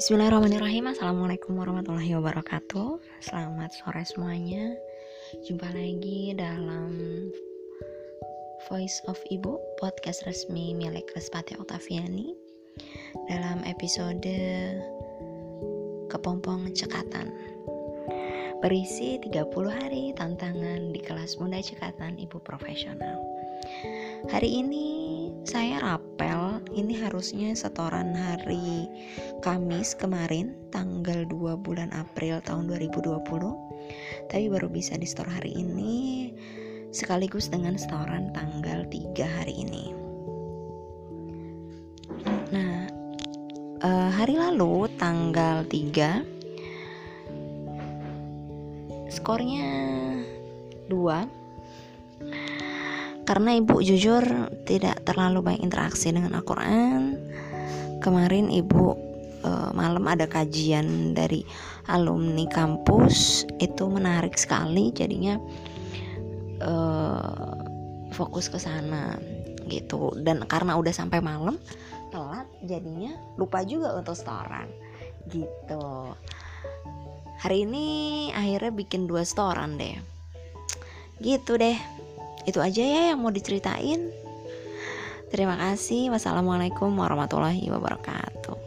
Bismillahirrahmanirrahim. Assalamualaikum warahmatullahi wabarakatuh. Selamat sore semuanya. Jumpa lagi dalam Voice of Ibu Podcast resmi milik Respati Oktaviani. Dalam episode Kepompong Cekatan. Berisi 30 hari tantangan di kelas muda cekatan ibu profesional. Hari ini saya rapel ini harusnya setoran hari Kamis kemarin tanggal 2 bulan April tahun 2020 tapi baru bisa di store hari ini sekaligus dengan setoran tanggal 3 hari ini. Nah uh, hari lalu tanggal 3 skornya 2 karena ibu jujur tidak terlalu banyak interaksi dengan Al-Quran. Kemarin ibu uh, malam ada kajian dari alumni kampus. Itu menarik sekali jadinya uh, fokus ke sana gitu. Dan karena udah sampai malam telat jadinya lupa juga untuk setoran gitu. Hari ini akhirnya bikin dua setoran deh. Gitu deh itu aja ya yang mau diceritain. Terima kasih. Wassalamualaikum warahmatullahi wabarakatuh.